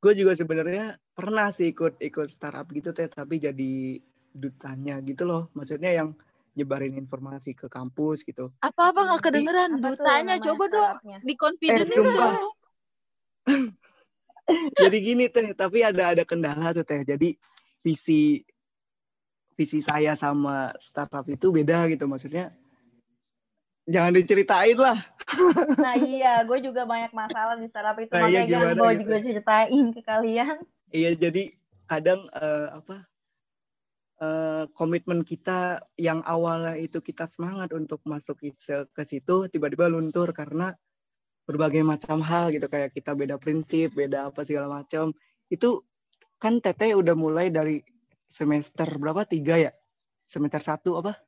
gue juga sebenarnya pernah sih ikut ikut startup gitu teh. Tapi jadi dutanya gitu loh. Maksudnya yang nyebarin informasi ke kampus gitu. Apa apa nggak kedengeran? apa dutanya coba dong. di confident eh, jadi gini teh. Tapi ada ada kendala tuh teh. Jadi visi visi saya sama startup itu beda gitu maksudnya jangan diceritain lah. Nah iya, gue juga banyak masalah di startup itu, nah, makanya iya, jangan gue gitu. juga ceritain ke kalian. Iya, jadi kadang uh, apa uh, komitmen kita yang awalnya itu kita semangat untuk masuk ke situ, tiba-tiba luntur karena berbagai macam hal gitu kayak kita beda prinsip, beda apa segala macam. Itu kan Tete udah mulai dari semester berapa tiga ya? Semester satu apa?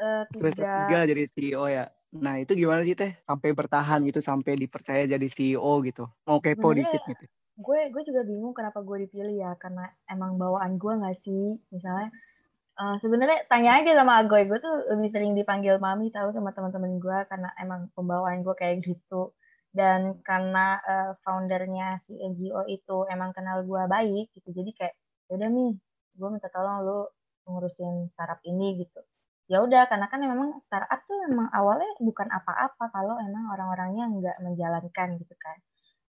uh, tiga. Semester tiga jadi CEO ya. Nah itu gimana sih teh sampai bertahan gitu sampai dipercaya jadi CEO gitu? Mau kepo Sebenernya, dikit gitu. Gue gue juga bingung kenapa gue dipilih ya karena emang bawaan gue nggak sih misalnya. Uh, sebenarnya tanya aja sama gue, gue tuh lebih sering dipanggil mami tahu sama teman-teman gue karena emang pembawaan gue kayak gitu dan karena uh, foundernya si NGO itu emang kenal gue baik gitu jadi kayak ya udah nih gue minta tolong lu ngurusin startup ini gitu. Ya udah karena kan memang startup tuh memang awalnya bukan apa-apa kalau emang orang-orangnya nggak menjalankan gitu kan.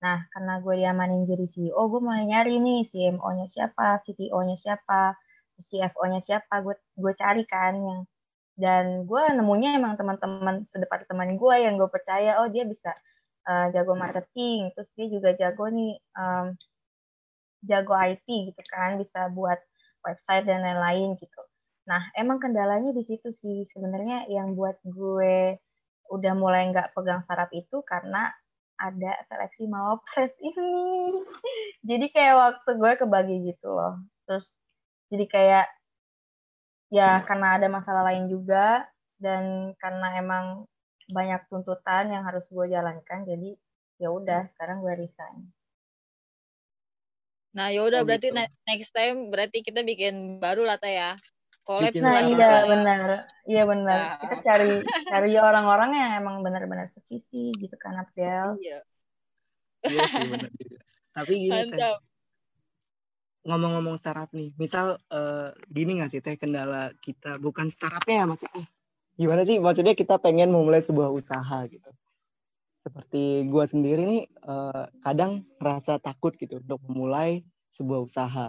Nah karena gue diamanin jadi CEO gue mulai nyari nih CMO-nya siapa CTO-nya siapa CFO-nya siapa gue gue cari kan yang dan gue nemunya emang teman-teman sedepartemen gue yang gue percaya oh dia bisa uh, jago marketing terus dia juga jago nih um, jago IT gitu kan bisa buat website dan lain-lain gitu Nah, emang kendalanya di situ sih sebenarnya yang buat gue udah mulai nggak pegang sarap itu karena ada seleksi mawapres ini. jadi kayak waktu gue kebagi gitu loh. Terus jadi kayak ya karena ada masalah lain juga dan karena emang banyak tuntutan yang harus gue jalankan jadi ya udah sekarang gue resign. Nah, yaudah oh, berarti gitu. next time berarti kita bikin baru lah teh ya. Collab nah iya benar. Iya benar. Nah. kita cari cari orang-orang yang emang benar-benar sevisi gitu kan Abdel. Iya. Iya sih benar tapi gini kan ngomong-ngomong startup nih misal uh, gini nggak sih teh kendala kita? Bukan startupnya ya maksudnya. Gimana sih? Maksudnya kita pengen memulai sebuah usaha gitu seperti gue sendiri nih uh, kadang rasa takut gitu untuk memulai sebuah usaha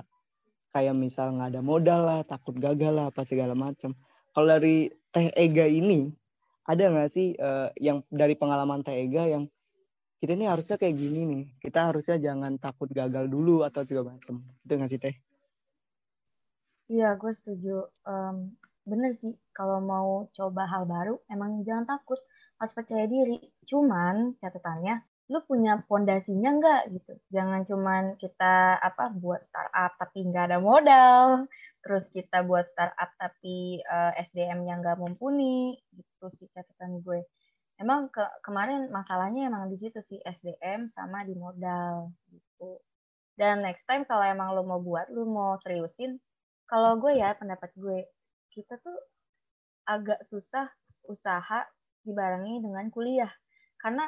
kayak misal nggak ada modal lah, takut gagal lah, apa segala macam. Kalau dari Teh Ega ini, ada nggak sih uh, yang dari pengalaman Teh Ega yang kita ini harusnya kayak gini nih, kita harusnya jangan takut gagal dulu atau segala macam. Itu nggak sih Teh? Iya, gue setuju. Um, bener sih, kalau mau coba hal baru, emang jangan takut, harus percaya diri. Cuman catatannya, lu punya pondasinya nggak gitu? Jangan cuman kita apa buat startup tapi nggak ada modal. Terus kita buat startup tapi uh, eh, SDM-nya nggak mumpuni. Gitu sih catatan gue. Emang ke kemarin masalahnya emang di situ sih SDM sama di modal gitu. Dan next time kalau emang lo mau buat lo mau seriusin kalau gue ya pendapat gue kita tuh agak susah usaha dibarengi dengan kuliah karena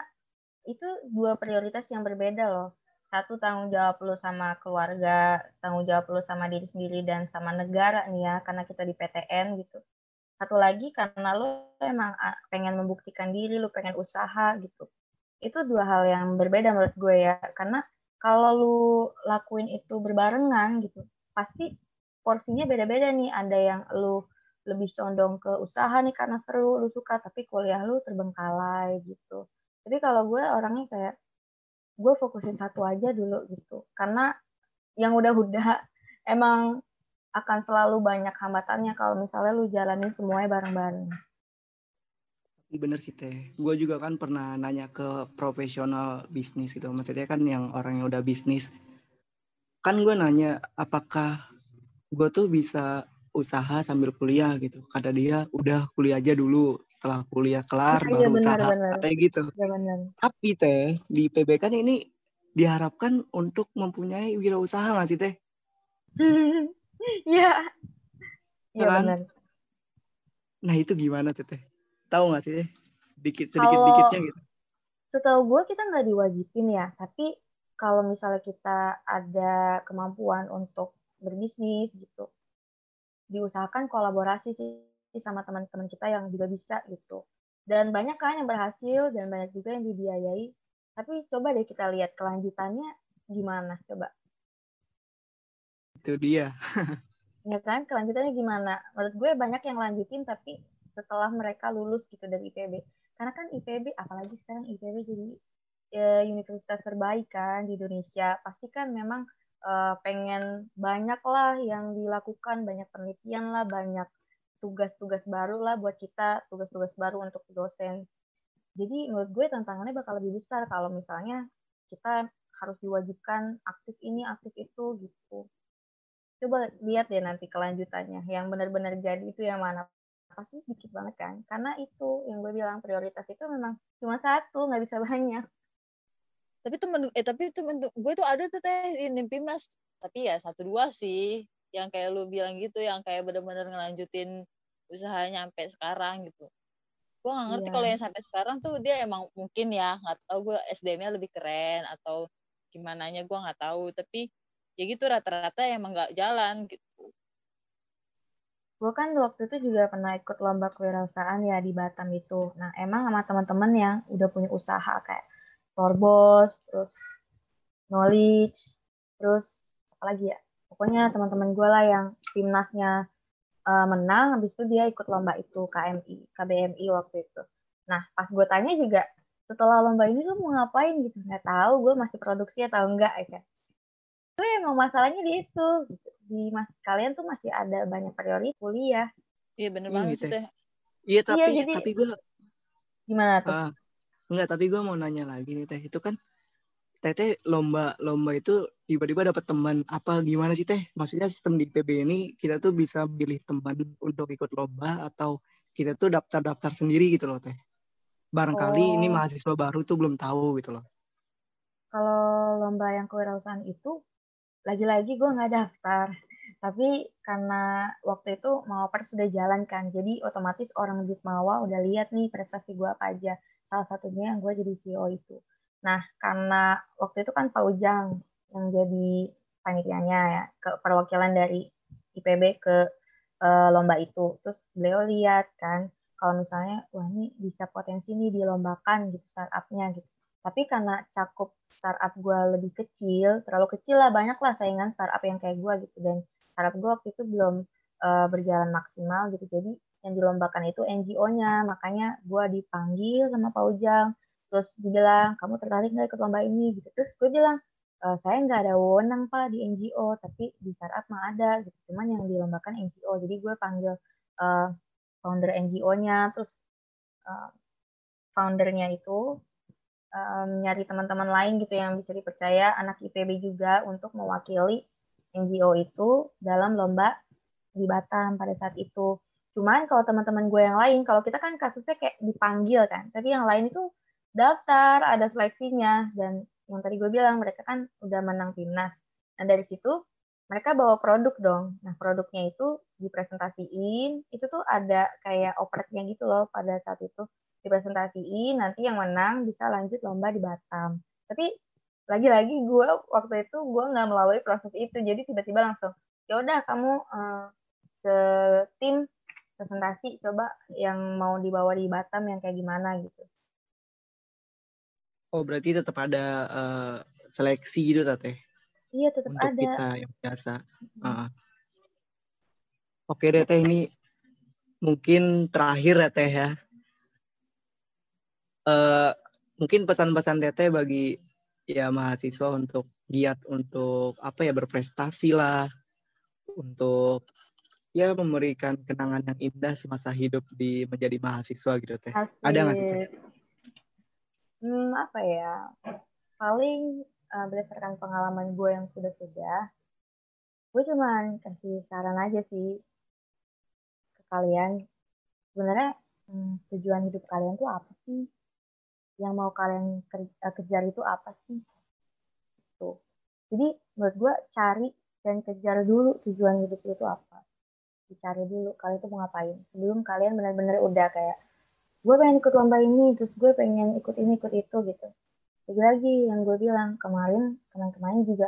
itu dua prioritas yang berbeda loh. Satu tanggung jawab lo sama keluarga, tanggung jawab lo sama diri sendiri dan sama negara nih ya, karena kita di PTN gitu. Satu lagi karena lo emang ah, pengen membuktikan diri, lo pengen usaha gitu. Itu dua hal yang berbeda menurut gue ya, karena kalau lo lakuin itu berbarengan gitu, pasti porsinya beda-beda nih. Ada yang lo lebih condong ke usaha nih karena seru, lu suka, tapi kuliah lu terbengkalai gitu tapi kalau gue orangnya kayak gue fokusin satu aja dulu gitu karena yang udah-udah emang akan selalu banyak hambatannya kalau misalnya lu jalanin semuanya bareng-bareng. Bener sih teh. Gue juga kan pernah nanya ke profesional bisnis gitu. Maksudnya kan yang orang yang udah bisnis. Kan gue nanya apakah gue tuh bisa usaha sambil kuliah gitu. Kata dia udah kuliah aja dulu setelah kuliah kelar ya, baru ya, benar, usaha benar. kayak gitu. Ya, benar. Tapi teh di PB kan ini diharapkan untuk mempunyai wirausaha nggak sih teh? Iya. Iya kan? benar. Nah itu gimana teh? Tahu nggak sih teh? Dikit sedikit kalau, dikitnya gitu. Setahu gue kita nggak diwajibin ya, tapi kalau misalnya kita ada kemampuan untuk berbisnis gitu, diusahakan kolaborasi sih sama teman-teman kita yang juga bisa gitu. Dan banyak kan yang berhasil dan banyak juga yang dibiayai. Tapi coba deh kita lihat kelanjutannya gimana coba. Itu dia. ya kan, kelanjutannya gimana? Menurut gue banyak yang lanjutin tapi setelah mereka lulus gitu dari IPB. Karena kan IPB, apalagi sekarang IPB jadi ya, universitas terbaik kan di Indonesia. Pasti kan memang uh, pengen banyak lah yang dilakukan, banyak penelitian lah, banyak tugas-tugas baru lah buat kita, tugas-tugas baru untuk dosen. Jadi menurut gue tantangannya bakal lebih besar kalau misalnya kita harus diwajibkan aktif ini, aktif itu gitu. Coba lihat deh nanti kelanjutannya. Yang benar-benar jadi itu yang mana? pasti sedikit banget kan karena itu yang gue bilang prioritas itu memang cuma satu nggak bisa banyak tapi temen eh tapi temen gue tuh ada tuh teh ini Pimnas tapi ya satu dua sih yang kayak lu bilang gitu yang kayak bener-bener ngelanjutin usaha nyampe sekarang gitu gue nggak ngerti yeah. kalau yang sampai sekarang tuh dia emang mungkin ya nggak tahu gue SDM-nya lebih keren atau gimana nya gue nggak tahu tapi ya gitu rata-rata emang nggak jalan gitu gue kan waktu itu juga pernah ikut lomba kewirausahaan ya di Batam itu. Nah, emang sama teman-teman yang udah punya usaha kayak Torbos, terus Knowledge, terus apa lagi ya? Pokoknya teman-teman gue lah yang timnasnya uh, menang, habis itu dia ikut lomba itu KMI, KBMI waktu itu. Nah, pas gue tanya juga, setelah lomba ini lu mau ngapain gitu? Nggak tahu, gue masih produksi atau enggak ya kan. Itu emang masalahnya di itu. Gitu di mas kalian tuh masih ada banyak prioritas kuliah. Iya bener banget gitu. teh. Iya tapi iya, jadi, tapi gue gimana tuh? Uh, enggak tapi gue mau nanya lagi nih teh itu kan teh lomba lomba itu tiba-tiba dapat teman apa gimana sih teh? Maksudnya sistem di PB ini kita tuh bisa pilih teman untuk ikut lomba atau kita tuh daftar-daftar sendiri gitu loh teh. Barangkali oh. ini mahasiswa baru tuh belum tahu gitu loh. Kalau lomba yang kewirausahaan itu lagi-lagi gue nggak daftar tapi karena waktu itu Mawapers sudah jalan kan jadi otomatis orang di Mawa udah lihat nih prestasi gue apa aja. Salah satunya yang gue jadi CEO itu. Nah karena waktu itu kan Pak Ujang yang jadi panitianya ya ke perwakilan dari IPB ke uh, lomba itu. Terus beliau lihat kan kalau misalnya wah ini bisa potensi nih dilombakan gitu startupnya gitu. Tapi karena cakup startup gue lebih kecil, terlalu kecil lah, banyak lah saingan startup yang kayak gue gitu. Dan startup gue waktu itu belum uh, berjalan maksimal gitu. Jadi yang dilombakan itu NGO-nya, makanya gue dipanggil sama Pak Ujang. Terus dibilang, kamu tertarik nggak ikut lomba ini? Gitu. Terus gue bilang, e, saya nggak ada wewenang Pak di NGO, tapi di startup mah ada. Gitu. Cuman yang dilombakan NGO. Jadi gue panggil uh, founder NGO-nya, terus uh, foundernya itu um, nyari teman-teman lain gitu yang bisa dipercaya anak IPB juga untuk mewakili NGO itu dalam lomba di Batam pada saat itu. Cuman kalau teman-teman gue yang lain, kalau kita kan kasusnya kayak dipanggil kan, tapi yang lain itu daftar, ada seleksinya, dan yang tadi gue bilang mereka kan udah menang timnas. Nah dari situ mereka bawa produk dong. Nah produknya itu dipresentasiin, itu tuh ada kayak operatnya gitu loh pada saat itu dipresentasiin nanti yang menang bisa lanjut lomba di Batam tapi lagi-lagi gue waktu itu gue nggak melalui proses itu. Jadi tiba-tiba langsung ya udah kamu uh, setim presentasi coba yang mau dibawa di Batam yang kayak gimana gitu. Oh berarti tetap ada uh, seleksi gitu tete iya tetap untuk ada. kita yang biasa. Uh. oke deh teh ini mungkin terakhir ya teh ya. Uh, mungkin pesan-pesan Tete bagi ya mahasiswa untuk giat untuk apa ya berprestasi lah. Untuk ya memberikan kenangan yang indah semasa hidup di menjadi mahasiswa gitu teh. Asik. ada nggak sih teh? Hmm, apa ya? Paling uh, berdasarkan pengalaman gue yang sudah sudah gue cuma kasih saran aja sih ke kalian. Sebenarnya hmm, tujuan hidup kalian tuh apa sih yang mau kalian eh, kejar itu apa sih? Tuh. Jadi menurut gue cari dan kejar dulu tujuan hidup itu apa. Dicari dulu kalian itu mau ngapain. Sebelum kalian benar-benar udah kayak gue pengen ikut lomba ini, terus gue pengen ikut ini, ikut itu gitu. Lagi lagi yang gue bilang kemarin, kemarin-kemarin juga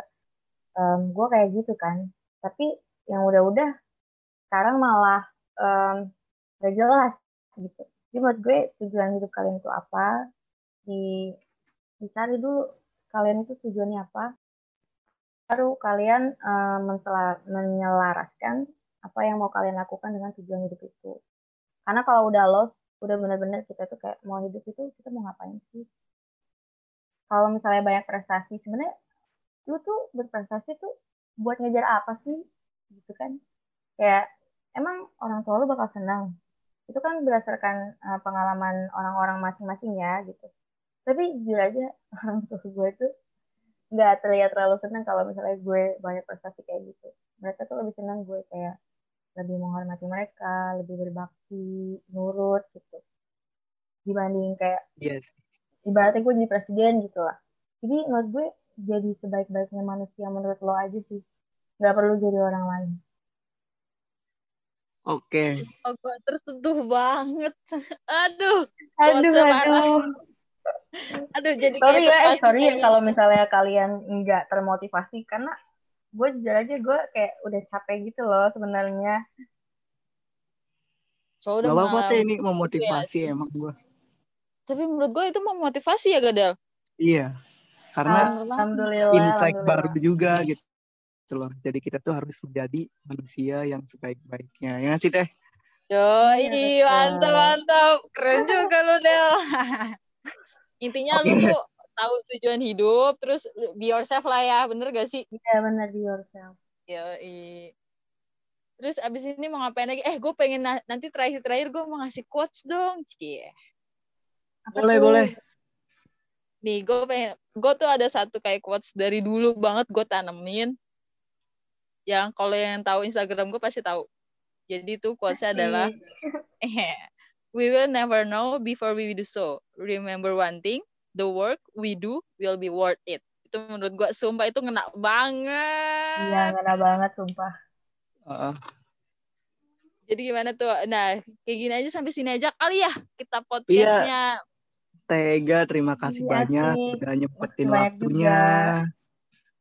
um, gue kayak gitu kan. Tapi yang udah-udah sekarang malah um, gak jelas gitu. Jadi menurut gue tujuan hidup kalian itu apa, di dicari dulu kalian itu tujuannya apa. Baru kalian uh, menyelaraskan apa yang mau kalian lakukan dengan tujuan hidup itu. Karena kalau udah lost udah benar-benar kita tuh kayak mau hidup itu kita mau ngapain sih? Kalau misalnya banyak prestasi sebenarnya lu tuh berprestasi tuh buat ngejar apa sih? Gitu kan. Kayak emang orang tua lu bakal senang. Itu kan berdasarkan uh, pengalaman orang-orang masing-masing ya gitu tapi jujur aja orang tua gue tuh nggak terlihat terlalu senang kalau misalnya gue banyak prestasi kayak gitu mereka tuh lebih senang gue kayak lebih menghormati mereka, lebih berbakti, nurut gitu. Dibanding kayak yes. ibaratnya gue jadi presiden gitu lah. Jadi menurut gue jadi sebaik-baiknya manusia menurut lo aja sih. Gak perlu jadi orang lain. Oke. Okay. Oh, gue tersentuh banget. Aduh. Aduh, aduh. aduh, jadi sorry ya, eh, sorry ya kalau misalnya kalian nggak termotivasi karena gue jujur aja gue kayak udah capek gitu loh sebenarnya. So, udah gak apa-apa ini memotivasi ya. emang gue. Tapi menurut gue itu memotivasi ya Gadel. Iya. Karena alhamdulillah, insight alhamdulillah. baru juga gitu loh. Jadi kita tuh harus menjadi manusia yang sebaik-baiknya. Ya sih Teh? Yo, iya, mantap mantap. Keren juga lu Del. Intinya okay. lu tuh tahu tujuan hidup, terus be yourself lah ya, bener gak sih? Iya bener be yourself. Yo, Terus abis ini mau ngapain lagi? Eh, gue pengen na nanti terakhir-terakhir gue mau ngasih quotes dong, cie. Boleh, tuh? boleh. Nih, gue pengen, gue tuh ada satu kayak quotes dari dulu banget gue tanemin. Yang kalau yang tahu Instagram gue pasti tahu. Jadi tuh quotesnya adalah, we will never know before we do so. Remember one thing, the work we do will be worth it. Itu menurut gue sumpah itu ngena banget. Iya, ngena banget sumpah. Uh. Jadi gimana tuh? Nah, kayak gini aja sampai sini aja kali ya kita podcastnya. Iya. Tega, terima kasih iya banyak sih. udah nyempetin waktunya. Juga.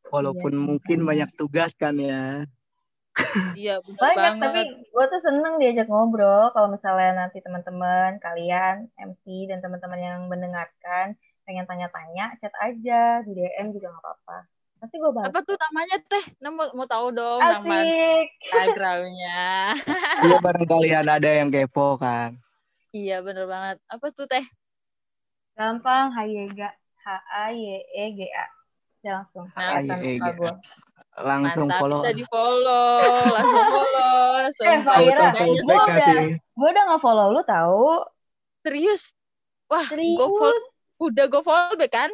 Walaupun iya, mungkin banyak tugas kan ya. Iya, betul banyak, banget. tapi gue tuh seneng diajak ngobrol kalau misalnya nanti teman-teman, kalian, MC, dan teman-teman yang mendengarkan pengen tanya-tanya, chat aja di DM juga nggak apa-apa. Pasti gue bantu. Apa tuh namanya teh? Nah, mau, mau tahu dong Asik. nama Instagramnya. Iya barangkali ada yang kepo kan. Iya bener banget. Apa tuh teh? Gampang, Hayega. H A Y E G A. Ya langsung. Nah, H A Y E G A. Langsung Mantap, follow. bisa di follow, langsung follow. eh, Faira, gue udah, gue udah nge-follow lu tahu. Serius? Wah, Serius? gue follow Udah gue follow back kan?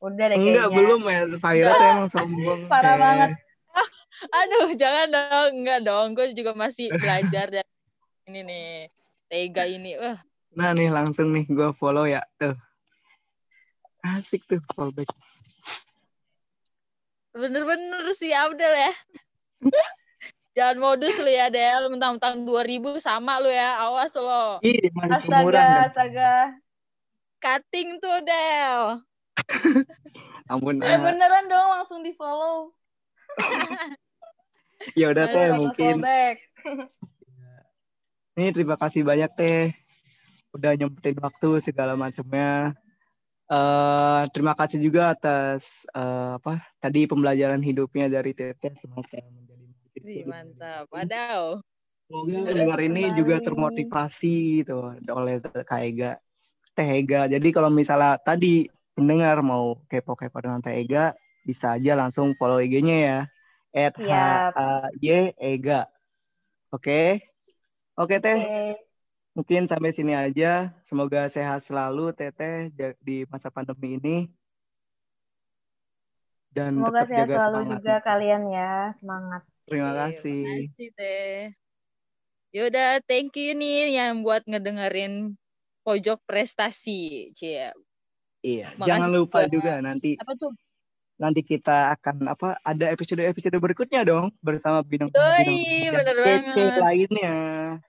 Udah deh kayaknya. Enggak, belum ya. Fahira tuh emang sombong. Parah banget. Ah, aduh, jangan dong. Enggak dong. Gue juga masih belajar dan ini nih. Tega ini. Uh. Nah nih langsung nih gue follow ya. Tuh. Asik tuh follow back. Bener-bener sih Abdel ya. Jangan modus lu ya Del, mentang-mentang 2000 sama lu ya, awas lo. Ih, masih astaga. Astaga, cutting tuh Del. Ampun. Eh, beneran dong langsung di follow. ya udah teh mungkin. Ini terima kasih banyak teh udah nyempetin waktu segala macamnya. Uh, terima kasih juga atas uh, apa tadi pembelajaran hidupnya dari Teteh semasa menjadi mantap. Wadaw. Semoga pendengar ini juga termotivasi gitu oleh Kak Ega. Teh Ega. Jadi kalau misalnya tadi pendengar mau kepo-kepo dengan Teh Ega, bisa aja langsung follow IG-nya ya. At H A Y Ega. Oke. Oke Teh. Okay. Mungkin sampai sini aja. Semoga sehat selalu Teteh di masa pandemi ini. Dan Semoga tetap sehat jaga selalu semangat. juga kalian ya. Semangat. Terima kasih. Terima kasih Teh. Yaudah, thank you nih yang buat ngedengerin pojok prestasi, Cie. Iya, Makasih jangan lupa juga nanti apa tuh? Nanti kita akan apa ada episode-episode berikutnya dong bersama bidang bidang bener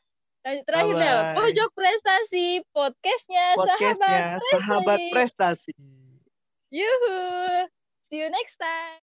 lainnya. Terakhir Del, pojok prestasi podcastnya, podcastnya sahabat prestasi. Sahabat prestasi. Yuhu, see you next time.